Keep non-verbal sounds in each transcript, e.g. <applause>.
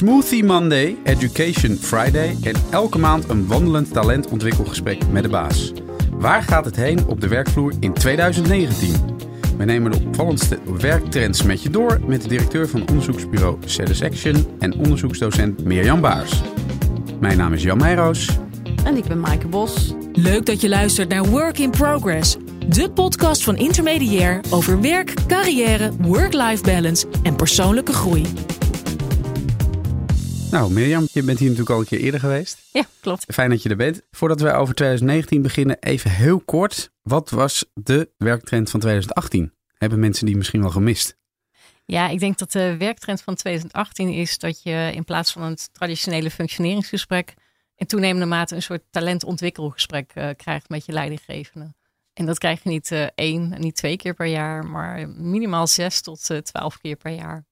Smoothie Monday, Education Friday en elke maand een wandelend talentontwikkelgesprek met de baas. Waar gaat het heen op de werkvloer in 2019? We nemen de opvallendste werktrends met je door met de directeur van onderzoeksbureau Satisfaction en onderzoeksdocent Mirjam Baars. Mijn naam is Jan Meijroos. En ik ben Maaike Bos. Leuk dat je luistert naar Work in Progress, de podcast van Intermediair over werk, carrière, work-life balance en persoonlijke groei. Nou, Mirjam, je bent hier natuurlijk al een keer eerder geweest. Ja, klopt. Fijn dat je er bent. Voordat wij over 2019 beginnen, even heel kort. Wat was de werktrend van 2018? Hebben mensen die misschien wel gemist? Ja, ik denk dat de werktrend van 2018 is dat je in plaats van het traditionele functioneringsgesprek in toenemende mate een soort talentontwikkelgesprek uh, krijgt met je leidinggevende. En dat krijg je niet uh, één niet twee keer per jaar, maar minimaal zes tot uh, twaalf keer per jaar.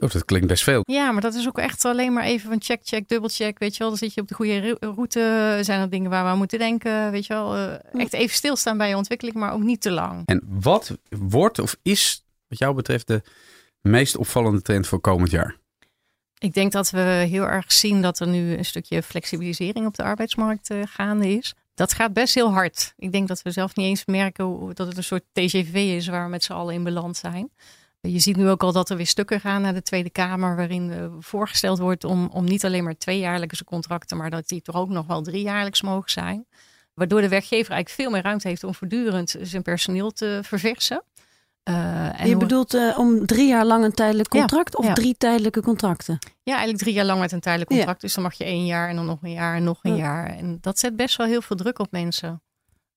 Oh, dat klinkt best veel. Ja, maar dat is ook echt alleen maar even van check, check, dubbelcheck. Weet je wel, dan zit je op de goede route. Zijn er dingen waar we aan moeten denken? Weet je wel, uh, echt even stilstaan bij je ontwikkeling, maar ook niet te lang. En wat wordt of is, wat jou betreft, de meest opvallende trend voor komend jaar? Ik denk dat we heel erg zien dat er nu een stukje flexibilisering op de arbeidsmarkt uh, gaande is. Dat gaat best heel hard. Ik denk dat we zelf niet eens merken dat het een soort TGV is waar we met z'n allen in balans zijn. Je ziet nu ook al dat er weer stukken gaan naar de Tweede Kamer, waarin uh, voorgesteld wordt om, om niet alleen maar tweejaarlijkse contracten, maar dat die toch ook nog wel driejaarlijks mogen zijn. Waardoor de werkgever eigenlijk veel meer ruimte heeft om voortdurend zijn personeel te verversen. Uh, en je bedoelt uh, om drie jaar lang een tijdelijk contract ja, of ja. drie tijdelijke contracten? Ja, eigenlijk drie jaar lang met een tijdelijk contract. Ja. Dus dan mag je één jaar en dan nog een jaar en nog een jaar. En dat zet best wel heel veel druk op mensen.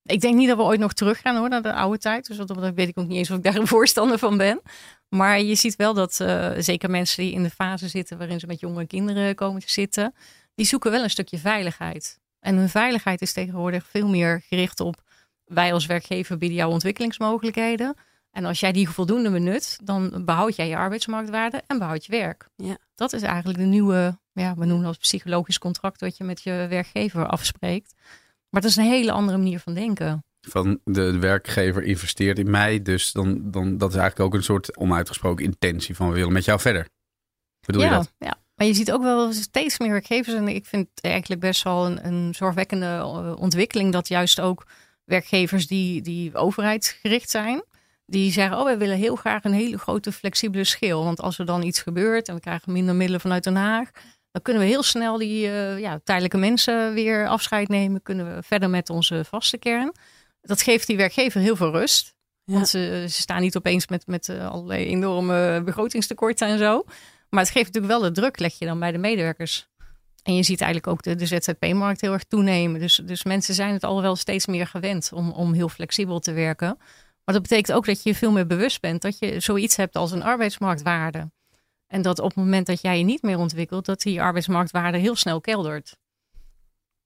Ik denk niet dat we ooit nog terug gaan hoor, naar de oude tijd. Dus dat weet ik ook niet eens of ik daar een <laughs> voorstander van ben. Maar je ziet wel dat uh, zeker mensen die in de fase zitten waarin ze met jonge kinderen komen te zitten, die zoeken wel een stukje veiligheid. En hun veiligheid is tegenwoordig veel meer gericht op wij als werkgever bieden jou ontwikkelingsmogelijkheden. En als jij die voldoende benut, dan behoud jij je arbeidsmarktwaarde en behoud je werk. Ja. Dat is eigenlijk de nieuwe, ja, we noemen dat psychologisch contract wat je met je werkgever afspreekt. Maar dat is een hele andere manier van denken. Van de werkgever investeert in mij, dus dan, dan dat is eigenlijk ook een soort onuitgesproken intentie van we willen met jou verder. Bedoel ja, je dat? Ja, maar je ziet ook wel steeds meer werkgevers en ik vind het eigenlijk best wel een, een zorgwekkende ontwikkeling dat juist ook werkgevers die, die overheidsgericht zijn, die zeggen, oh, wij willen heel graag een hele grote flexibele schil. Want als er dan iets gebeurt en we krijgen minder middelen vanuit Den Haag, dan kunnen we heel snel die uh, ja, tijdelijke mensen weer afscheid nemen. Kunnen we verder met onze vaste kern. Dat geeft die werkgever heel veel rust. Ja. Want ze, ze, staan niet opeens met, met uh, allerlei enorme begrotingstekorten en zo. Maar het geeft natuurlijk wel de druk, leg je dan bij de medewerkers. En je ziet eigenlijk ook de, de ZZP-markt heel erg toenemen. Dus, dus mensen zijn het al wel steeds meer gewend om, om heel flexibel te werken. Maar dat betekent ook dat je je veel meer bewust bent dat je zoiets hebt als een arbeidsmarktwaarde. En dat op het moment dat jij je niet meer ontwikkelt, dat die arbeidsmarktwaarde heel snel keldert.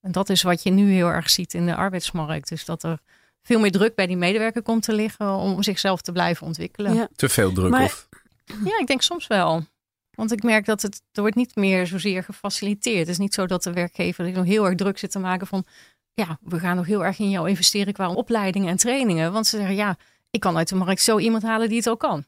En dat is wat je nu heel erg ziet in de arbeidsmarkt. Dus dat er veel meer druk bij die medewerker komt te liggen om zichzelf te blijven ontwikkelen. Ja. Te veel druk maar, of? Ja, ik denk soms wel. Want ik merk dat het er wordt niet meer zozeer gefaciliteerd. Het is niet zo dat de werkgever nog heel erg druk zit te maken van ja, we gaan nog heel erg in jou investeren qua opleidingen en trainingen. Want ze zeggen ja, ik kan uit de markt zo iemand halen die het al kan.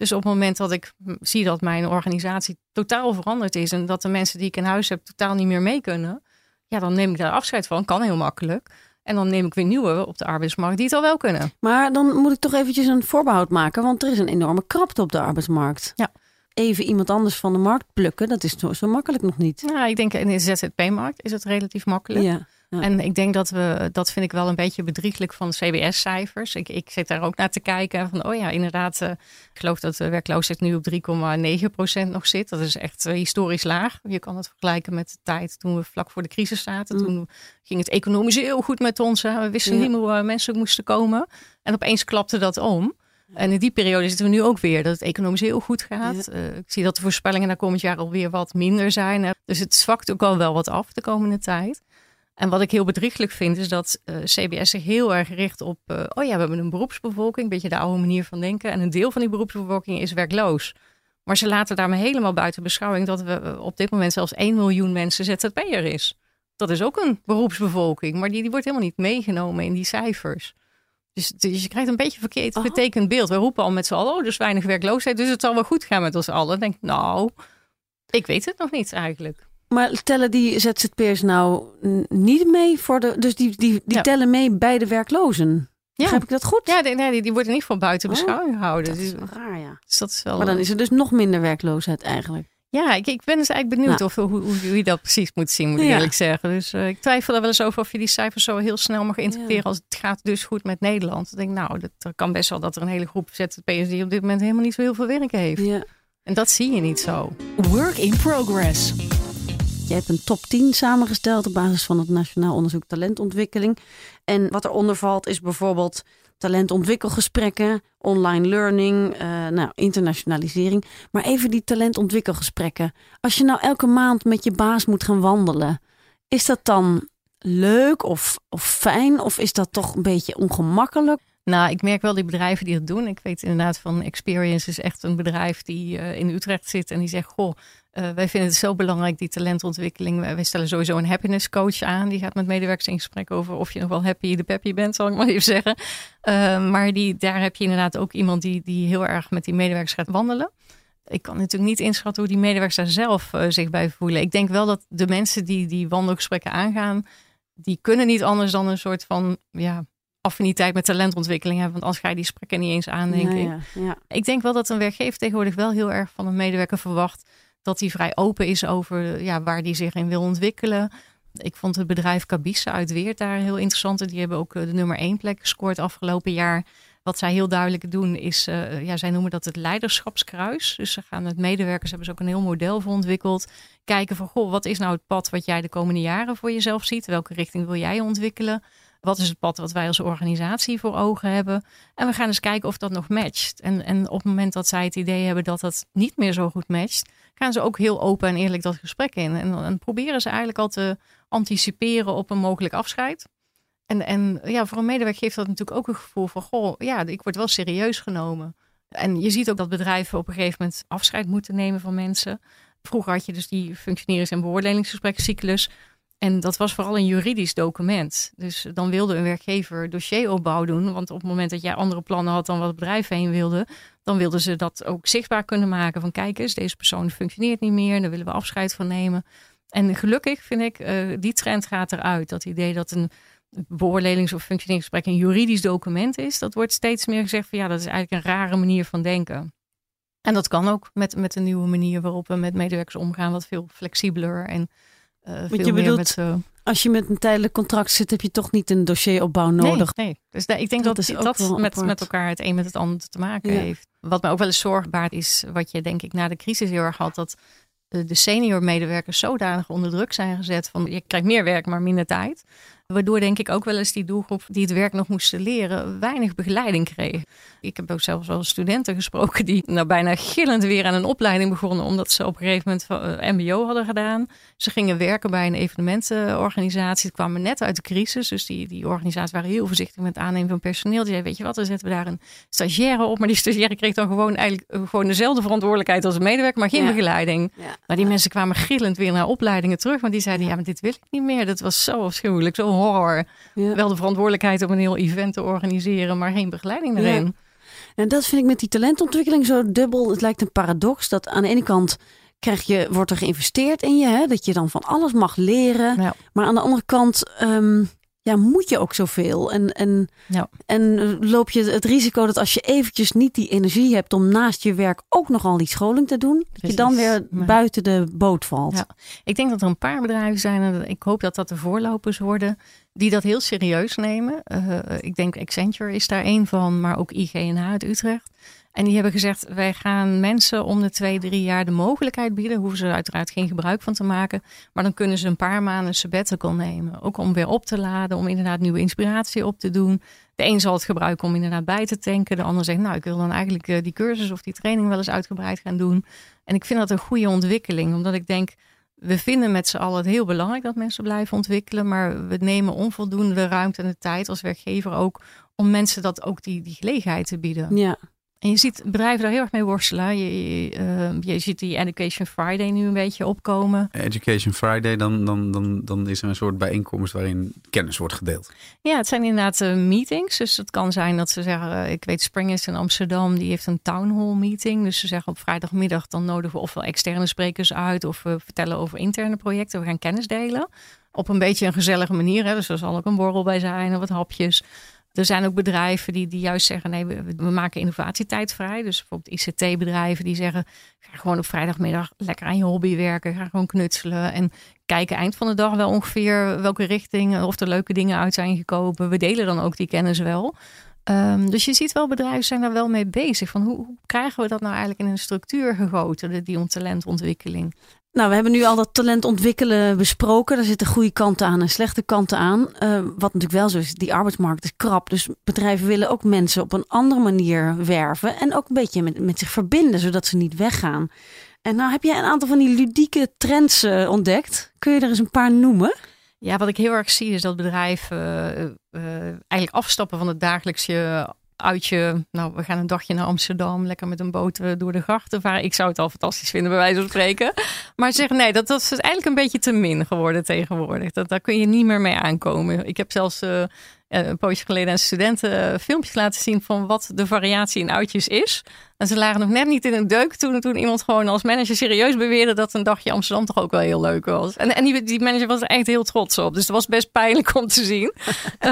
Dus op het moment dat ik zie dat mijn organisatie totaal veranderd is en dat de mensen die ik in huis heb totaal niet meer mee kunnen, ja, dan neem ik daar afscheid van. Kan heel makkelijk. En dan neem ik weer nieuwe op de arbeidsmarkt die het al wel kunnen. Maar dan moet ik toch eventjes een voorbehoud maken, want er is een enorme krapte op de arbeidsmarkt. Ja. Even iemand anders van de markt plukken, dat is zo, zo makkelijk nog niet. Ja, ik denk in de ZZP-markt is het relatief makkelijk. Ja. Ja. En ik denk dat we, dat vind ik wel een beetje bedrieglijk van de CBS-cijfers. Ik, ik zit daar ook naar te kijken. Van, oh ja, inderdaad, uh, ik geloof dat de werkloosheid nu op 3,9% nog zit. Dat is echt uh, historisch laag. Je kan het vergelijken met de tijd toen we vlak voor de crisis zaten. Mm. Toen ging het economisch heel goed met ons. Hè. We wisten ja. niet meer hoe mensen moesten komen. En opeens klapte dat om. En in die periode zitten we nu ook weer dat het economisch heel goed gaat. Ja. Uh, ik zie dat de voorspellingen naar komend jaar alweer wat minder zijn. Dus het zwakt ook al wel wat af de komende tijd. En wat ik heel bedrieglijk vind, is dat uh, CBS zich heel erg richt op, uh, oh ja, we hebben een beroepsbevolking, een beetje de oude manier van denken. En een deel van die beroepsbevolking is werkloos. Maar ze laten daarmee helemaal buiten beschouwing dat we op dit moment zelfs 1 miljoen mensen ZZP'er is. Dat is ook een beroepsbevolking, maar die, die wordt helemaal niet meegenomen in die cijfers. Dus, dus je krijgt een beetje verkeerd Oh. vertekend beeld. We roepen al met z'n allen, oh, dus weinig werkloosheid, dus het zal wel goed gaan met ons allen. Denk nou, Ik weet het nog niet eigenlijk. Maar tellen die ZZP'ers nou niet mee voor de. Dus die, die, die Ja. tellen mee bij de werklozen. Begrijp ik dat goed? Ja, die, nee, die, die worden in ieder geval buiten Oh, beschouwing gehouden. Dat is Dus, wel raar, ja. dus dat is wel. Maar dan is er dus nog minder werkloosheid eigenlijk. Ja, ik, ik ben dus eigenlijk benieuwd Nou. of, hoe, hoe, hoe je dat precies moet zien, moet ik Ja. eerlijk zeggen. Dus eh, ik twijfel er wel eens over of je die cijfers zo heel snel mag interpreteren Ja. als het gaat dus goed met Nederland. Dan denk ik, nou, dat, dat kan best wel dat er een hele groep ZZP'ers die op dit moment helemaal niet zo heel veel werk heeft. Ja. En dat zie je niet zo. Work in progress. Je hebt een top 10 samengesteld op basis van het Nationaal Onderzoek Talentontwikkeling. En wat eronder valt is bijvoorbeeld talentontwikkelgesprekken, online learning, eh, nou, internationalisering. Maar even die talentontwikkelgesprekken. Als je nou elke maand met je baas moet gaan wandelen, is dat dan leuk of, of fijn? Of is dat toch een beetje ongemakkelijk? Nou, ik merk wel die bedrijven die het doen. Ik weet inderdaad van Experience is echt een bedrijf die eh, in Utrecht zit en die zegt: Goh, eh, wij vinden het zo belangrijk, die talentontwikkeling. Wij stellen sowieso een happiness coach aan. Die gaat met medewerkers in gesprek over of je nog wel happy de peppy bent, zal ik maar even zeggen. Eh, maar die, daar heb je inderdaad ook iemand die, die heel erg met die medewerkers gaat wandelen. Ik kan natuurlijk niet inschatten hoe die medewerkers daar zelf eh, zich bij voelen. Ik denk wel dat de mensen die die wandelgesprekken aangaan, die kunnen niet anders dan een soort van ja, affiniteit met talentontwikkeling hebben. Want anders ga je die gesprekken niet eens aan, denk ik. ja, ja. Ik denk wel dat een werkgever tegenwoordig wel heel erg van een medewerker verwacht dat hij vrij open is over ja, waar hij zich in wil ontwikkelen. Ik vond het bedrijf Cabisa uit Weert daar heel interessant. Die hebben ook eh, de nummer één plek gescoord afgelopen jaar. Wat zij heel duidelijk doen is, eh, ja, zij noemen dat het leiderschapskruis. Dus ze gaan met medewerkers, hebben ze ook een heel model voor ontwikkeld. Kijken van, goh, wat is nou het pad wat jij de komende jaren voor jezelf ziet? Welke richting wil jij ontwikkelen? Wat is het pad wat wij als organisatie voor ogen hebben? En we gaan eens kijken of dat nog matcht. En, en op het moment dat zij het idee hebben dat dat niet meer zo goed matcht, gaan ze ook heel open en eerlijk dat gesprek in. En dan proberen ze eigenlijk al te anticiperen op een mogelijk afscheid. En, en ja, voor een medewerker geeft dat natuurlijk ook een gevoel van, goh, ja, ik word wel serieus genomen. En je ziet ook dat bedrijven op een gegeven moment afscheid moeten nemen van mensen. Vroeger had je dus die functionerings- en beoordelingsgesprekcyclus. En dat was vooral een juridisch document. Dus dan wilde een werkgever dossieropbouw doen. Want op het moment dat jij andere plannen had dan wat het bedrijf heen wilde, dan wilden ze dat ook zichtbaar kunnen maken. Van kijk eens, deze persoon functioneert niet meer, daar willen we afscheid van nemen. En gelukkig vind ik, eh, die trend gaat eruit. Dat idee dat een beoordelings- of functioneringsgesprek een juridisch document is, dat wordt steeds meer gezegd van ja, dat is eigenlijk een rare manier van denken. En dat kan ook met, met een nieuwe manier waarop we met medewerkers omgaan, wat veel flexibeler en eh veel je bedoelt, met zo. Als je met een tijdelijk contract zit, heb je toch niet een dossieropbouw nodig. Nee, nee. Dus ik denk Dat dat dat, met, apart. met elkaar het een met het ander te maken Ja. heeft. Wat mij ook wel eens zorg baart is, wat je denk ik na de crisis heel erg had, dat eh, de senior medewerkers zodanig onder druk zijn gezet van je krijgt meer werk, maar minder tijd. Waardoor denk ik ook wel eens die doelgroep die het werk nog moesten leren, weinig begeleiding kreeg. Ik heb ook zelfs wel studenten gesproken die nou bijna gillend weer aan een opleiding begonnen, omdat ze op een gegeven moment van, eh, MBO hadden gedaan. Ze gingen werken bij een evenementenorganisatie. Ze kwamen net uit de crisis, dus die, die organisaties waren heel voorzichtig met het aannemen van personeel. Die zeiden, weet je wat, dan zetten we daar een stagiaire op. Maar die stagiaire kreeg dan gewoon eigenlijk eh, gewoon dezelfde verantwoordelijkheid als een medewerker, maar geen Ja. begeleiding. Ja. Maar die mensen kwamen gillend weer naar opleidingen terug. Want die zeiden, ja, maar dit wil ik niet meer. Dat was zo afschuwelijk, zo horror. Ja. Wel de verantwoordelijkheid om een heel event te organiseren, maar geen begeleiding Ja. erin. En dat vind ik met die talentontwikkeling zo dubbel. Het lijkt een paradox dat aan de ene kant krijg je, wordt er geïnvesteerd in je, hè, dat je dan van alles mag leren. Ja. Maar aan de andere kant ehm, ja, moet je ook zoveel. En, en, Ja. en loop je het risico dat als je eventjes niet die energie hebt om naast je werk ook nogal die scholing te doen, dat je dan weer buiten de boot valt. Ja. Ik denk dat er een paar bedrijven zijn, en ik hoop dat dat de voorlopers worden, die dat heel serieus nemen. Eh, ik denk Accenture is daar één van, maar ook IGNH uit Utrecht. En die hebben gezegd, wij gaan mensen om de twee, drie jaar de mogelijkheid bieden. Hoeven ze uiteraard geen gebruik van te maken. Maar dan kunnen ze een paar maanden sabbatical nemen. Ook om weer op te laden, om inderdaad nieuwe inspiratie op te doen. De een zal het gebruiken om inderdaad bij te tanken. De ander zegt, nou ik wil dan eigenlijk eh, die cursus of die training wel eens uitgebreid gaan doen. En ik vind dat een goede ontwikkeling, omdat ik denk, we vinden met z'n allen het heel belangrijk dat mensen blijven ontwikkelen. Maar we nemen onvoldoende de ruimte en de tijd als werkgever ook om mensen dat ook die, die gelegenheid te bieden. Ja. En je ziet bedrijven daar heel erg mee worstelen. Je, je, uh, je ziet die Education Friday nu een beetje opkomen. Education Friday, dan, dan, dan, dan is er een soort bijeenkomst waarin kennis wordt gedeeld. Ja, het zijn inderdaad uh, meetings. Dus het kan zijn dat ze zeggen, uh, ik weet Spring is in Amsterdam, die heeft een town hall meeting. Dus ze zeggen op vrijdagmiddag, dan nodigen we ofwel externe sprekers uit of we vertellen over interne projecten. We gaan kennis delen. Op een beetje een gezellige manier. Hè? Dus er zal ook een borrel bij zijn of wat hapjes. Er zijn ook bedrijven die, die juist zeggen: nee, we, we maken innovatietijd vrij. Dus bijvoorbeeld ICT-bedrijven die zeggen: ga gewoon op vrijdagmiddag lekker aan je hobby werken. Ga gewoon knutselen. En kijken eind van de dag wel ongeveer welke richting of er leuke dingen uit zijn gekomen. We delen dan ook die kennis wel. Um, dus je ziet wel, bedrijven zijn daar wel mee bezig. Van hoe, hoe krijgen we dat nou eigenlijk in een structuur gegoten, die talentontwikkeling? Nou, we hebben nu al dat talent ontwikkelen besproken. Daar zitten goede kanten aan en slechte kanten aan. Uh, wat natuurlijk wel zo is, die arbeidsmarkt is krap. Dus bedrijven willen ook mensen op een andere manier werven. En ook een beetje met, met zich verbinden, zodat ze niet weggaan. En nou heb jij een aantal van die ludieke trends uh, ontdekt. Kun je er eens een paar noemen? Ja, wat ik heel erg zie is dat bedrijven uh, eigenlijk afstappen van het dagelijkse uitje. Nou, we gaan een dagje naar Amsterdam, lekker met een boot door de grachten varen. Ik zou het al fantastisch vinden, bij wijze van spreken. Maar zeggen nee, dat, dat is eigenlijk een beetje te min geworden tegenwoordig. Dat, daar kun je niet meer mee aankomen. Ik heb zelfs uh, een poosje geleden aan studenten filmpjes laten zien van wat de variatie in uitjes is. En ze lagen nog net niet in een deuk toen, toen iemand gewoon als manager serieus beweerde dat een dagje Amsterdam toch ook wel heel leuk was. En, en die, die manager was er echt heel trots op. Dus dat was best pijnlijk om te zien. uh,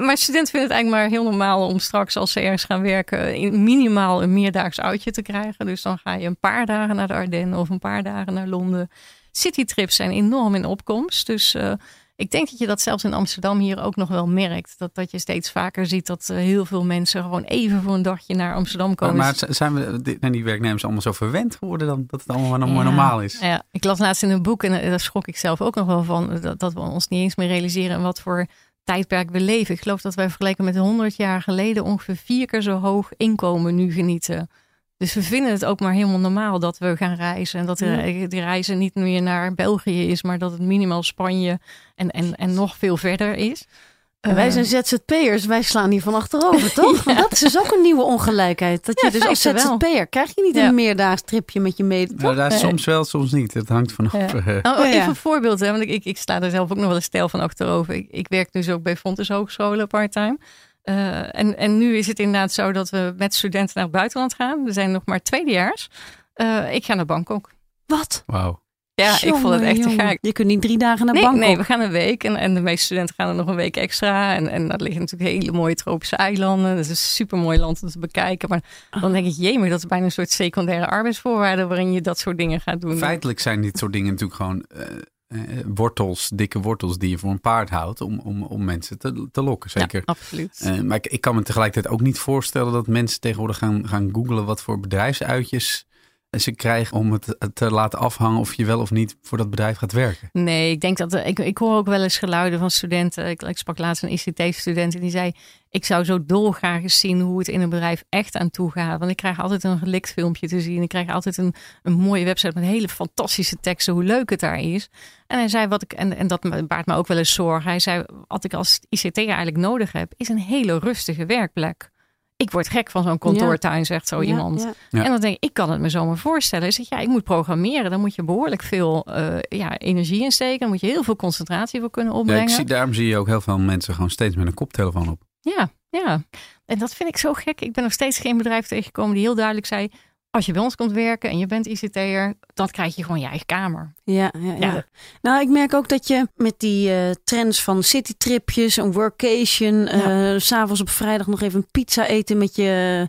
<laughs> maar studenten vinden het eigenlijk maar heel normaal om straks als ze ergens gaan werken in minimaal een meerdaags uitje te krijgen. Dus dan ga je een paar dagen naar de Ardennen of een paar dagen naar Londen. Citytrips zijn enorm in opkomst. Dus uh, ik denk dat je dat zelfs in Amsterdam hier ook nog wel merkt. Dat, dat je steeds vaker ziet dat uh, heel veel mensen gewoon even voor een dagje naar Amsterdam komen. Maar, maar zijn we, die, die werknemers allemaal zo verwend geworden dan? Dat het allemaal nog ja, normaal is? Ja, ik las laatst in een boek en daar schrok ik zelf ook nog wel van. Dat, dat we ons niet eens meer realiseren wat voor tijdperk we leven. Ik geloof dat wij vergeleken met 100 jaar geleden ongeveer vier keer zo hoog inkomen nu genieten. Dus we vinden het ook maar helemaal normaal dat we gaan reizen. En dat de, die reizen niet meer naar België is, maar dat het minimaal Spanje en, en, en nog veel verder is. En wij zijn ZZP'ers, wij slaan hier van achterover, <laughs> toch? ja. Want dat is dus ook een nieuwe ongelijkheid. Dat je ja, dus als ZZP'er krijg je niet ja. een meerdaags tripje met je mede. Nou, dat soms wel, soms niet. Het hangt vanaf. Ja. Oh, even een voorbeeld, hè? want ik, ik, sta er zelf ook nog wel een stijl van achterover. Ik, ik werk dus ook bij Fontes Hogescholen part-time. Uh, en, en nu is het inderdaad zo dat we met studenten naar het buitenland gaan. We zijn nog maar tweedejaars. Uh, ik ga naar Bangkok. Wat? Wauw. Ja, jongen, ik vond het echt te gek. Je kunt niet drie dagen naar nee, Bangkok. Nee, we gaan een week. En, en de meeste studenten gaan er nog een week extra. En, en dat liggen natuurlijk hele mooie tropische eilanden. Dat is een super mooi land om te bekijken. Maar dan denk ik, jee, maar dat is bijna een soort secundaire arbeidsvoorwaarden... waarin je dat soort dingen gaat doen. Feitelijk zijn dit soort dingen natuurlijk gewoon... Uh, wortels, dikke wortels die je voor een paard houdt om, om, om mensen te, te lokken. Zeker. Ja, absoluut. Uh, maar ik, ik, kan me tegelijkertijd ook niet voorstellen dat mensen tegenwoordig gaan, gaan googlen wat voor bedrijfsuitjes ze krijgen om het te laten afhangen of je wel of niet voor dat bedrijf gaat werken. Nee, ik denk dat ik, ik hoor ook wel eens geluiden van studenten. Ik, ik sprak laatst een ICT-student en die zei: Ik zou zo dolgraag eens zien hoe het in een bedrijf echt aan toe gaat. Want ik krijg altijd een gelikt filmpje te zien. Ik krijg altijd een, een mooie website met hele fantastische teksten, hoe leuk het daar is. En hij zei: Wat ik, en, en dat baart me ook wel eens zorgen. Hij zei: Wat ik als ICT eigenlijk nodig heb, is een hele rustige werkplek ik word gek van zo'n kantoortuin, ja. zegt zo ja, iemand. Ja. En dan denk ik, ik kan het me zomaar voorstellen. Is dat ja, ik moet programmeren. Dan moet je behoorlijk veel uh, ja, energie insteken. Dan moet je heel veel concentratie voor kunnen opbrengen. ik zie, daarom zie je ook heel veel mensen gewoon steeds met een koptelefoon op. Ja, ja. En dat vind ik zo gek. Ik ben nog steeds geen bedrijf tegengekomen die heel duidelijk zei... Als je bij ons komt werken en je bent ICT'er, dan krijg je gewoon je eigen kamer. Ja, ja, ja. ja. Nou, ik merk ook dat je met die uh, trends van citytripjes, een workation, uh, s'avonds op vrijdag nog even een pizza eten met je,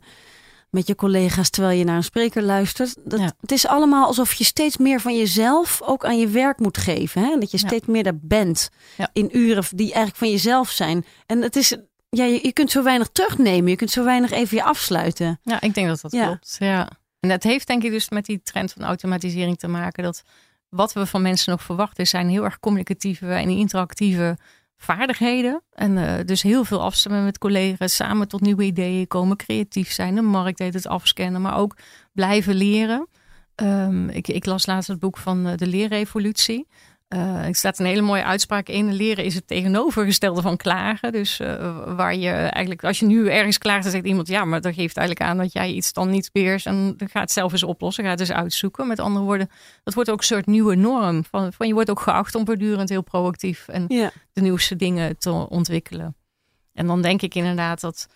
met je collega's terwijl je naar een spreker luistert. Dat. Het is allemaal alsof je steeds meer van jezelf ook aan je werk moet geven. Hè? Dat je steeds meer daar bent in uren die eigenlijk van jezelf zijn. En het is ja, je, je kunt zo weinig terugnemen. Je kunt zo weinig even je afsluiten. Ja, ik denk dat dat klopt. Ja. En dat heeft denk ik dus met die trend van automatisering te maken. Dat wat we van mensen nog verwachten zijn heel erg communicatieve en interactieve vaardigheden. En uh, dus heel veel afstemmen met collega's, samen tot nieuwe ideeën komen, creatief zijn, de markt heet het afscannen, maar ook blijven leren. Um, ik, ik, las laatst het boek van uh, de leerrevolutie. Uh, er staat een hele mooie uitspraak in. Leren is het tegenovergestelde van klagen. Dus uh, waar je eigenlijk, als je nu ergens klaagt, dan zegt iemand, ja, maar dat geeft eigenlijk aan dat jij iets dan niet beheerst. En dan gaat het zelf eens oplossen, gaat het eens uitzoeken. Met andere woorden, dat wordt ook een soort nieuwe norm. Van, van je wordt ook geacht om voortdurend heel proactief en ja. de nieuwste dingen te ontwikkelen. En dan denk ik inderdaad dat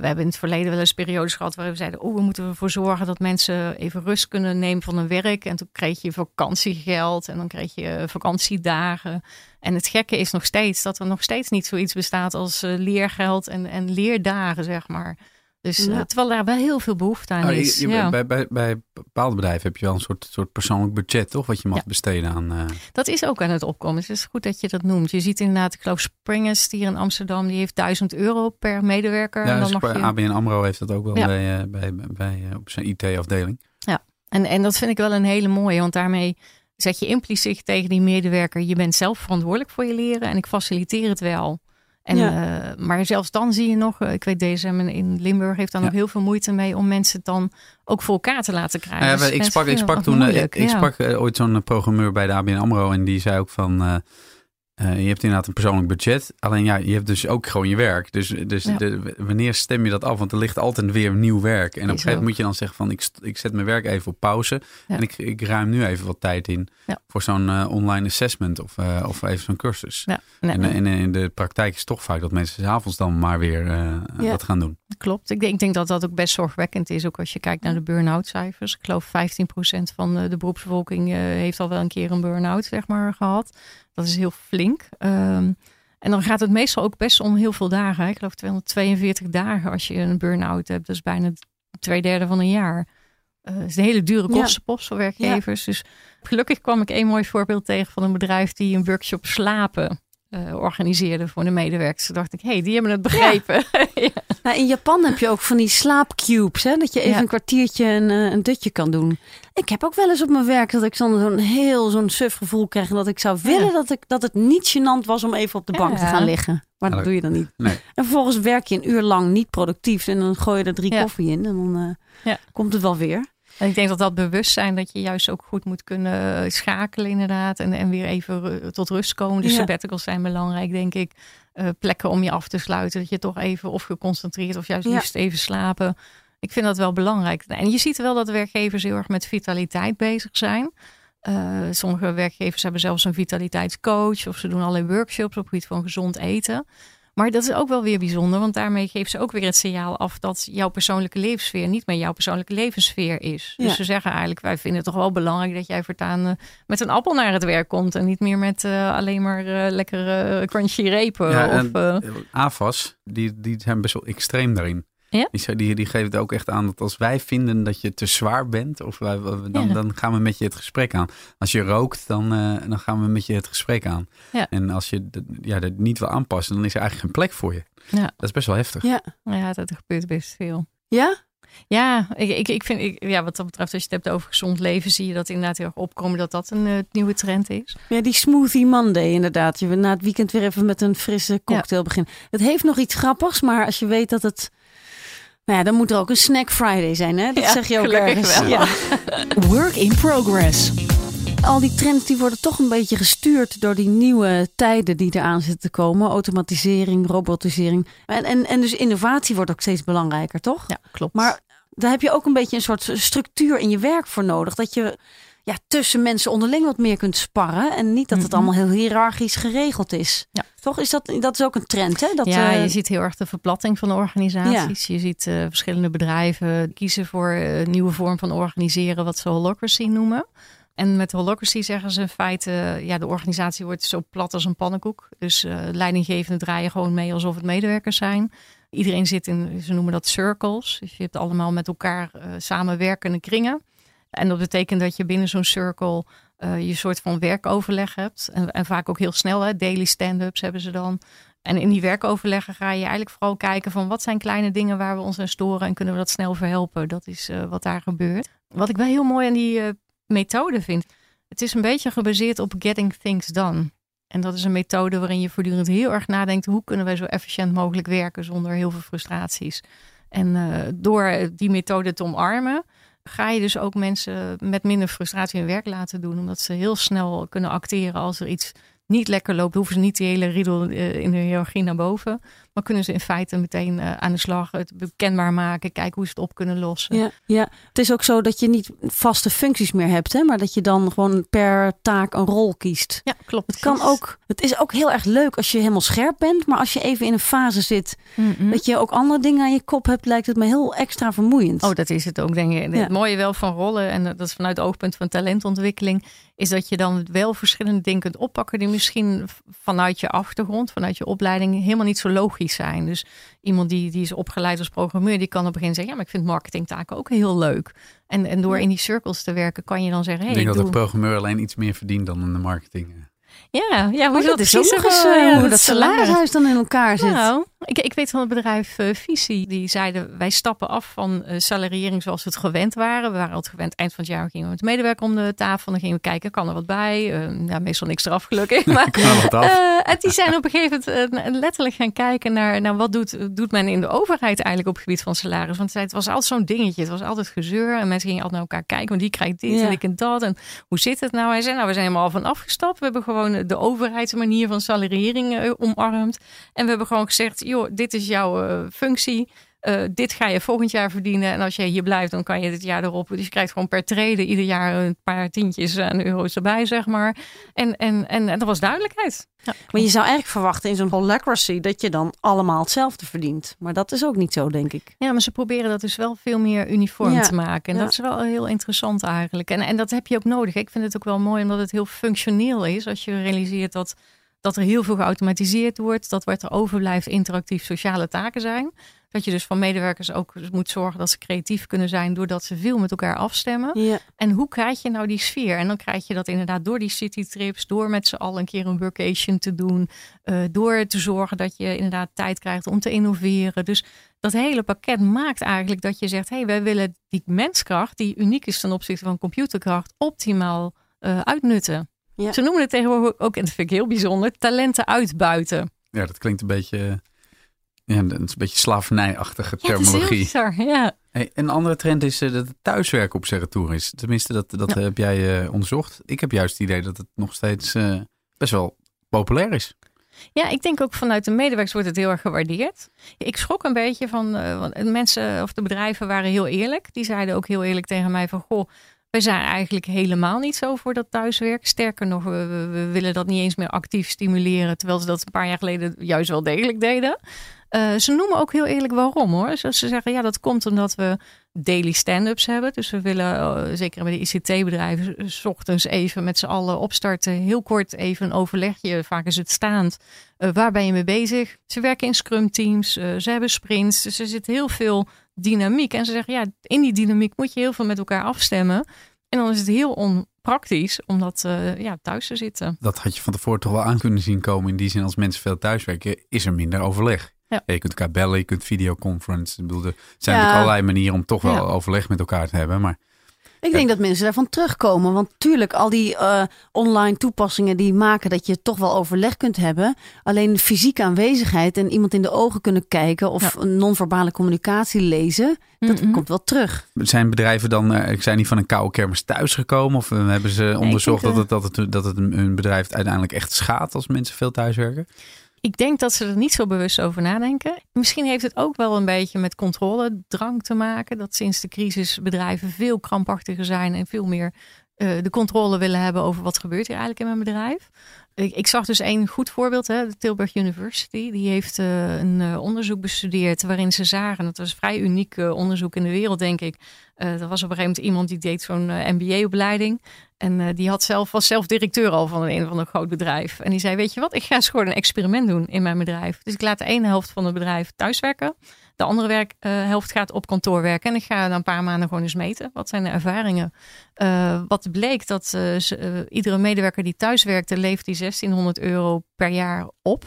we hebben in het verleden wel eens periodes gehad waarin we zeiden: Oh, we moeten ervoor zorgen dat mensen even rust kunnen nemen van hun werk. En toen kreeg je vakantiegeld en dan kreeg je vakantiedagen. En het gekke is nog steeds dat er nog steeds niet zoiets bestaat als uh, leergeld en, en leerdagen, zeg maar. Dus uh, terwijl daar wel heel veel behoefte aan oh, is. ja. bij, bij, bij bepaalde bedrijven heb je wel een soort, soort persoonlijk budget, toch? Wat je mag besteden aan. Uh... Dat is ook aan het opkomen. Dus het is goed dat je dat noemt. Je ziet inderdaad, ik geloof Springers hier in Amsterdam, die heeft 1000 euro per medewerker. Ja, en dan dus mag je... ABN AMRO heeft dat ook wel bij, uh, bij, bij, op zijn IT-afdeling. Ja, en, en dat vind ik wel een hele mooie, want daarmee zeg je impliciet tegen die medewerker, je bent zelf verantwoordelijk voor je leren en ik faciliteer het wel. En, ja. uh, maar zelfs dan zie je nog, uh, ik weet DSM in Limburg heeft dan ja. nog heel veel moeite mee om mensen dan ook voor elkaar te laten krijgen. Ja, dus ik, sprak, ik sprak toen, uh, ik, ik sprak ooit zo'n programmeur bij de ABN AMRO en die zei ook van, uh, je hebt inderdaad een persoonlijk budget. Alleen ja, je hebt dus ook gewoon je werk. Dus, dus de, wanneer stem je dat af? Want er ligt altijd weer nieuw werk. En op een gegeven moment moet je dan zeggen van ik, ik zet mijn werk even op pauze. En ik, ik ruim nu even wat tijd in voor zo'n uh, online assessment of, uh, of even zo'n cursus. Nee, en, en, in de praktijk is het toch vaak dat mensen s'avonds dan maar weer wat gaan doen. Klopt. Ik denk, ik denk dat dat ook best zorgwekkend is. Ook als je kijkt naar de burn-out cijfers. Ik geloof 15% van de beroepsbevolking heeft al wel een keer een burn-out zeg maar, gehad. Dat is heel flink. Um, en dan gaat het meestal ook best om heel veel dagen. Ik geloof 242 dagen als je een burn-out hebt. Dat is bijna twee derde van een jaar. Uh, is een hele dure kostenpost voor werkgevers. Dus gelukkig kwam ik een mooi voorbeeld tegen van een bedrijf die een workshop slapen uh, organiseerde voor de medewerkers. Toen dacht ik, hé, hey, die hebben het begrepen. <laughs> Ja. nou, in Japan heb je ook van die slaapcubes, hè? dat je even een kwartiertje een, uh, een dutje kan doen. Ik heb ook wel eens op mijn werk dat ik zo'n heel zo'n suf gevoel krijg. En dat ik zou willen dat, ik, dat het niet gênant was om even op de bank te gaan liggen. Maar dat doe je dan niet. Nee. En vervolgens werk je een uur lang niet productief. En dan gooi je er drie koffie in. En dan uh, komt het wel weer. En ik denk dat dat bewustzijn dat je juist ook goed moet kunnen schakelen inderdaad. En, en weer even tot rust komen. Dus sabbaticals zijn belangrijk denk ik. Uh, plekken om je af te sluiten. Dat je toch even of geconcentreerd of juist liefst even slapen. Ik vind dat wel belangrijk. En je ziet wel dat werkgevers heel erg met vitaliteit bezig zijn. Uh, sommige werkgevers hebben zelfs een vitaliteitscoach. Of ze doen allerlei workshops op het gebied van gezond eten. Maar dat is ook wel weer bijzonder, want daarmee geeft ze ook weer het signaal af dat jouw persoonlijke levenssfeer niet meer jouw persoonlijke levenssfeer is. Dus ze zeggen eigenlijk: wij vinden het toch wel belangrijk dat jij voortaan uh, met een appel naar het werk komt en niet meer met uh, alleen maar uh, lekkere crunchy repen. Ja, of, AFAS, die, die zijn best wel extreem daarin. Ja? Die, die, die geeft ook echt aan dat als wij vinden dat je te zwaar bent, of wij, dan, dan gaan we met je het gesprek aan. Als je rookt, dan, uh, dan gaan we met je het gesprek aan. Ja. En als je ja, dat niet wil aanpassen, dan is er eigenlijk geen plek voor je. Ja. Dat is best wel heftig. Ja, ja dat gebeurt best veel. Ja? Ja, ik, ik, ik vind, ik, ja, wat dat betreft, als je het hebt over gezond leven, zie je dat inderdaad heel erg opkomen dat dat een uh, nieuwe trend is. Ja, die smoothie Monday inderdaad. Je na het weekend weer even met een frisse cocktail beginnen. Het heeft nog iets grappigs, maar als je weet dat het nou ja, dan moet er ook een Snack Friday zijn, hè? Dat zeg je ook ergens. Wel. Ja. <laughs> Work in progress. Al die trends die worden toch een beetje gestuurd door die nieuwe tijden die eraan zitten te komen. Automatisering, robotisering. En, en, en dus innovatie wordt ook steeds belangrijker, toch? Ja, klopt. Maar daar heb je ook een beetje een soort structuur in je werk voor nodig. Dat je ja, tussen mensen onderling wat meer kunt sparren. En niet dat het mhm. allemaal heel hiërarchisch geregeld is. Ja. Toch is dat, dat is ook een trend, hè? Dat, ja, uh, je ziet heel erg de verplatting van de organisaties. Je ziet uh, verschillende bedrijven kiezen voor een nieuwe vorm van organiseren, wat ze holocracy noemen. En met holocracy zeggen ze in feite, ja, de organisatie wordt zo plat als een pannenkoek. Dus uh, leidinggevenden draaien gewoon mee alsof het medewerkers zijn. Iedereen zit in, ze noemen dat circles. Dus je hebt allemaal met elkaar samenwerkende kringen. En dat betekent dat je binnen zo'n circle je soort van werkoverleg hebt. En, en vaak ook heel snel, hè, daily stand-ups hebben ze dan. En in die werkoverleggen ga je eigenlijk vooral kijken van wat zijn kleine dingen waar we ons aan storen en kunnen we dat snel verhelpen. Dat is uh, wat daar gebeurt. Wat ik wel heel mooi aan die uh, methode vind. Het is een beetje gebaseerd op getting things done. En dat is een methode waarin je voortdurend heel erg nadenkt hoe kunnen wij zo efficiënt mogelijk werken zonder heel veel frustraties. En door die methode te omarmen, ga je dus ook mensen met minder frustratie hun werk laten doen. Omdat ze heel snel kunnen acteren als er iets niet lekker loopt. Hoeven ze niet die hele riedel eh, in de hiërarchie naar boven. Maar kunnen ze in feite meteen eh, aan de slag het bekendbaar maken. Kijken hoe ze het op kunnen lossen. Ja, ja, het is ook zo dat je niet vaste functies meer hebt. Hè? Maar dat je dan gewoon per taak een rol kiest. Ja, klopt. Het kan ook. Het is ook heel erg leuk als je helemaal scherp bent. Maar als je even in een fase zit Mhm. dat je ook andere dingen aan je kop hebt, lijkt het me heel extra vermoeiend. Oh, dat is het ook, denk ik. Ja. Het mooie wel van rollen, en dat is vanuit het oogpunt van talentontwikkeling, is dat je dan wel verschillende dingen kunt oppakken die misschien vanuit je achtergrond, vanuit je opleiding, helemaal niet zo logisch zijn. Dus iemand die, die is opgeleid als programmeur, die kan op een gegeven moment zeggen, ja, maar ik vind marketingtaken ook heel leuk. En, en door in die cirkels te werken, kan je dan zeggen, Ik hey, denk ik dat de doe... programmeur alleen iets meer verdient dan in de marketing. Ja, ja, hoe Maar dat is ook nog eens eh, ja, hoe dat dat salaris. salarishuis dan in elkaar zit. Nou, ik, ik weet van het bedrijf eh Visie. Die zeiden, wij stappen af van salariering zoals we het gewend waren. We waren altijd gewend, eind van het jaar gingen we met de medewerker om de tafel. En dan gingen we kijken, kan er wat bij? Eh, ja, meestal niks eraf gelukkig. <laughs> Maar, Kan er wat af? eh, en die zijn op een gegeven moment letterlijk gaan kijken naar, naar wat doet, doet men in de overheid eigenlijk op het gebied van salaris. Want het was altijd zo'n dingetje. Het was altijd gezeur. En mensen gingen altijd naar elkaar kijken. Want die krijgt dit Ja. en ik en dat. En hoe zit het nou? Hij zei, nou we zijn helemaal van afgestapt. We hebben gewoon de overheidsmanier van salariering omarmd. En we hebben gewoon gezegd, joh, dit is jouw eh, functie. Eh, dit ga je volgend jaar verdienen. En als je hier blijft, dan kan je dit jaar erop. Dus je krijgt gewoon per treden ieder jaar een paar tientjes aan euro's erbij, zeg maar. En, en, en, en dat was duidelijkheid. Ja. Maar je zou eigenlijk verwachten in zo'n holacracy dat je dan allemaal hetzelfde verdient. Maar dat is ook niet zo, denk ik. Ja, maar ze proberen dat dus wel veel meer uniform Ja, te maken. En ja. dat is wel heel interessant eigenlijk. En, en dat heb je ook nodig. Ik vind het ook wel mooi omdat het heel functioneel is. Als je realiseert dat, dat er heel veel geautomatiseerd wordt. Dat wat er overblijft interactief sociale taken zijn. Dat je dus van medewerkers ook moet zorgen dat ze creatief kunnen zijn. Doordat ze veel met elkaar afstemmen. Ja. En hoe krijg je nou die sfeer? En dan krijg je dat inderdaad door die citytrips, door met z'n allen een keer een workation te doen, eh, door te zorgen dat je inderdaad tijd krijgt om te innoveren. Dus dat hele pakket maakt eigenlijk dat je zegt: hé, hey, wij willen die menskracht, die uniek is ten opzichte van computerkracht, optimaal eh, uitnutten. Ja. Ze noemen het tegenwoordig ook, en dat vind ik heel bijzonder, talenten uitbuiten. Ja, dat klinkt een beetje, ja, dat is een beetje slavernijachtige Ja, het is heel terminologie. bizar. Ja. Hey, een andere trend is eh, dat het thuiswerken op zijn retour is. Tenminste, dat, dat Ja. heb jij eh, onderzocht. Ik heb juist het idee dat het nog steeds eh, best wel populair is. Ja, ik denk ook vanuit de medewerkers wordt het heel erg gewaardeerd. Ik schrok een beetje van, eh, want mensen of de bedrijven waren heel eerlijk. Die zeiden ook heel eerlijk tegen mij van, goh, wij zijn eigenlijk helemaal niet zo voor dat thuiswerk. Sterker nog, we, we- willen dat niet eens meer actief stimuleren, terwijl ze dat een paar jaar geleden juist wel degelijk deden. Eh, ze noemen ook heel eerlijk waarom hoor. Dus ze zeggen, ja, dat komt omdat we daily stand-ups hebben. Dus we willen, eh, zeker bij de ICT-bedrijven, s ochtends even met z'n allen opstarten. Heel kort even een overlegje, vaak is het staand. Eh, waar ben je mee bezig? Ze werken in scrum-teams, eh, ze hebben sprints. Dus er zit heel veel dynamiek. En ze zeggen, ja, in die dynamiek moet je heel veel met elkaar afstemmen. En dan is het heel onpraktisch om dat eh, ja, thuis te zitten. Dat had je van tevoren toch wel aan kunnen zien komen. In die zin, als mensen veel thuiswerken, is er minder overleg. Ja. je kunt elkaar bellen, je kunt videoconference. Ik bedoel, er zijn Ja. natuurlijk allerlei manieren om toch wel Ja. overleg met elkaar te hebben. Maar Ik denk dat mensen daarvan terugkomen. Want tuurlijk, al die eh, online toepassingen die maken dat je toch wel overleg kunt hebben. Alleen fysieke aanwezigheid en iemand in de ogen kunnen kijken of een non-verbale communicatie lezen, dat komt wel terug. zijn bedrijven dan, eh, zijn die van een koude kermis thuisgekomen? Of eh, hebben ze onderzocht denk, dat, het, dat, het, dat het hun bedrijf uiteindelijk echt schaadt als mensen veel thuiswerken? Ik denk dat ze er niet zo bewust over nadenken. Misschien heeft het ook wel een beetje met controledrang te maken. Dat sinds de crisis bedrijven veel krampachtiger zijn en veel meer eh, de controle willen hebben over wat gebeurt hier eigenlijk in mijn bedrijf. Ik, zag dus één goed voorbeeld, hè, de Tilburg University. Die heeft eh, een eh, onderzoek bestudeerd waarin ze zagen, dat was vrij uniek onderzoek in de wereld, denk ik. Er was op een gegeven moment iemand die deed zo'n MBA-opleiding. En eh, die had zelf, was zelf directeur al van een, van een groot bedrijf. En die zei, weet je wat, ik ga eens gewoon een experiment doen in mijn bedrijf. Dus ik laat de ene helft van het bedrijf thuiswerken. De andere werk, eh, helft gaat op kantoor werken. En ik ga na een paar maanden gewoon eens meten. Wat zijn de ervaringen? Eh, wat bleek dat ze, iedere medewerker die thuis werkte, leeft die 1600 euro per jaar op.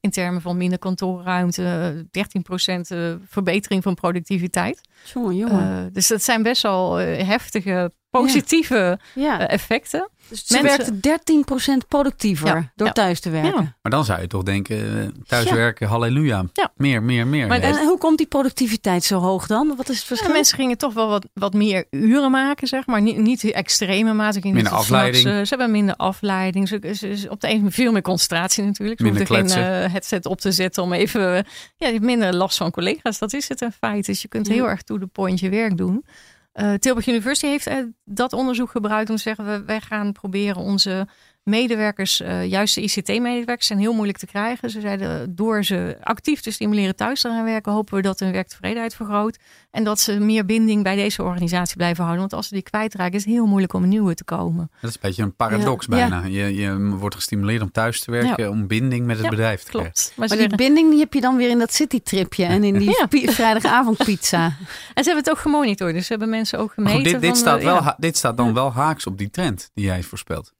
In termen van minder kantoorruimte, 13% eh, verbetering van productiviteit. Jongen, jongen. Dus dat zijn best wel heftige positieve Ja. eh, effecten. Dus ze mensen- werkte 13% productiever Ja, door ja. thuis te werken. Ja. Maar dan zou je toch denken, eh, thuiswerken, halleluja. Ja. Meer, meer, meer. Maar. En hoe komt die productiviteit zo hoog dan? Wat is het Ja, verschil? mensen gingen toch wel wat, wat meer uren maken, zeg maar. Niet, niet extreme mate. Gingen Minder niet afleiding. eh, ze hebben minder afleiding. Ze, ze, ze- op de een veel meer concentratie natuurlijk. Ze Minder hoefden geen eh, headset op te zetten om even... eh, ja, je hebt minder last van collega's. Dat is het in feite. Dus je kunt Ja. heel erg to the point je werk doen. Eh, Tilburg University heeft eh, dat onderzoek gebruikt om te zeggen... We, wij gaan proberen onze medewerkers, eh, juist de ICT-medewerkers, zijn heel moeilijk te krijgen. Ze zeiden, door ze actief te stimuleren thuis te gaan werken, hopen we dat hun werktevredenheid vergroot. En dat ze meer binding bij deze organisatie blijven houden. Want als ze die kwijtraken, is het heel moeilijk om een nieuwe te komen. Dat is een beetje een paradox Ja. bijna. Je, je wordt gestimuleerd om thuis te werken, om binding met het Ja, bedrijf te krijgen. Klopt. Maar, Maar die zeggen- binding die heb je dan weer in dat citytripje en in die <laughs> vrijdagavondpizza. <laughs> en ze hebben het ook gemonitord. Dus ze hebben mensen ook gemeten. goed, dit, dit, van, staat eh, wel, dit staat dan wel haaks op die trend die jij voorspelt.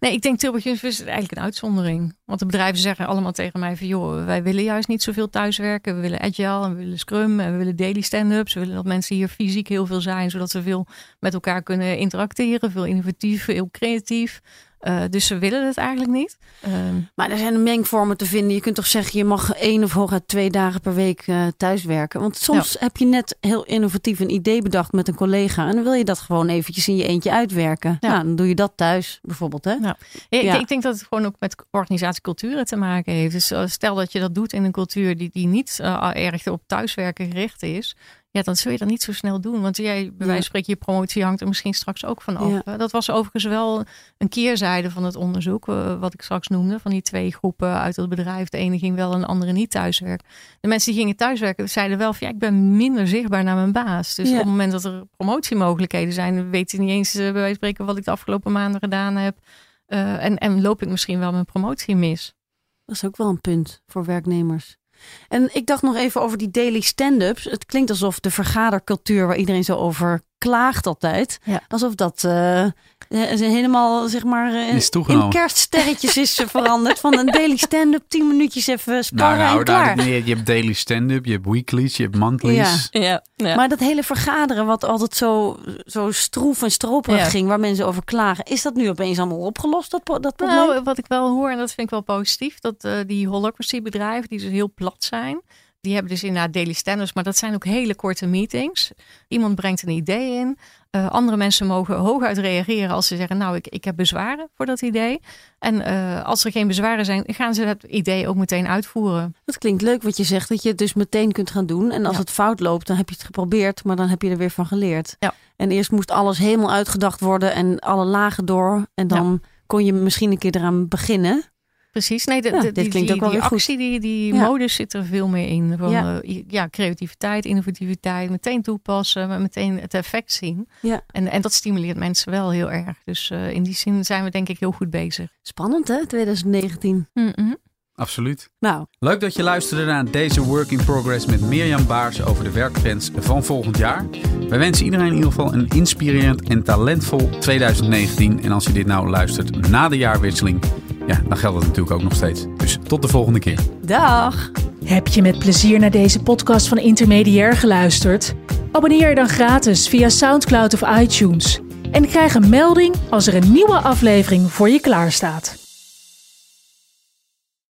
Nee, ik denk Tilburg University is eigenlijk een uitzondering. Want de bedrijven zeggen allemaal tegen mij van... joh, wij willen juist niet zoveel thuiswerken. We willen agile en we willen scrum en we willen daily stand-ups. We willen dat mensen hier fysiek heel veel zijn... zodat ze veel met elkaar kunnen interacteren. Veel innovatief, veel creatief. Eh, dus ze willen het eigenlijk niet. Ehm, Maar er zijn mengvormen te vinden. Je kunt toch zeggen, je mag één of hooguit twee dagen per week eh thuiswerken. Want soms heb je net heel innovatief een idee bedacht met een collega. En dan wil je dat gewoon eventjes in je eentje uitwerken. Ja. Nou, dan doe je dat thuis bijvoorbeeld. Hè? Ja. Ik, Ja. ik denk dat het gewoon ook met organisatieculturen te maken heeft. Dus eh, stel dat je dat doet in een cultuur die, die niet eh, erg op thuiswerken gericht is. Ja, dan zul je dat niet zo snel doen. Want jij, bij wijze van spreken, je promotie hangt er misschien straks ook van af. Ja. Dat was overigens wel een keerzijde van het onderzoek. eh, wat ik straks noemde. Van die twee groepen uit het bedrijf. De ene ging wel en de andere niet thuiswerken. De mensen die gingen thuiswerken zeiden wel van ja, ik ben minder zichtbaar naar mijn baas. Dus Ja. op het moment dat er promotiemogelijkheden zijn, weet hij niet eens eh, bij wijze van spreken wat ik de afgelopen maanden gedaan heb. Eh, en, en loop ik misschien wel mijn promotie mis. Dat is ook wel een punt voor werknemers. En ik dacht nog even over die daily stand-ups. Het klinkt alsof de vergadercultuur waar iedereen zo over klaagt altijd. Ja. Alsof dat eh, eh, helemaal zeg maar eh, Is in kerststerretjes is veranderd. Van een daily stand-up, tien minuutjes even Nou, sparren nou, en klaar. nou, je je hebt daily stand-up, je hebt weeklies, je hebt monthlies. Ja, ja. Maar dat hele vergaderen wat altijd zo, zo stroef en stroperig Ja. ging, waar mensen over klagen. Is dat nu opeens allemaal opgelost, dat, dat probleem? Nou, wat ik wel hoor, en dat vind ik wel positief, dat eh, die holacracy bedrijven, die dus heel plat zijn, die hebben dus inderdaad daily standards, maar dat zijn ook hele korte meetings. Iemand brengt een idee in. Eh, andere mensen mogen hooguit reageren als ze zeggen, nou, ik, ik heb bezwaren voor dat idee. En eh, als er geen bezwaren zijn, gaan ze dat idee ook meteen uitvoeren. Dat klinkt leuk wat je zegt, dat je het dus meteen kunt gaan doen. En als Ja. het fout loopt, dan heb je het geprobeerd, maar dan heb je er weer van geleerd. Ja. En eerst moest alles helemaal uitgedacht worden en alle lagen door. En dan kon je misschien een keer eraan beginnen. Precies, nee, de, Ja, de- dit die, klinkt die, ook wel die weer goed. actie, die, die Ja. modus zit er veel meer in. Van, Ja. ja, creativiteit, innovativiteit, meteen toepassen, maar meteen het effect zien. Ja. En, en dat stimuleert mensen wel heel erg. Dus eh, in die zin zijn we denk ik heel goed bezig. Spannend hè, 2019. Mhm. Absoluut. Nou, Leuk dat je luisterde naar deze Work in Progress met Mirjam Baars over de werktrends van volgend jaar. Wij wensen iedereen in ieder geval een inspirerend en talentvol 2019. En als je dit nou luistert na de jaarwisseling, ja, dan geldt dat natuurlijk ook nog steeds. Dus tot de volgende keer. dag! Heb je met plezier naar deze podcast van Intermediair geluisterd? Abonneer je dan gratis via SoundCloud of iTunes. En krijg een melding als er een nieuwe aflevering voor je klaarstaat.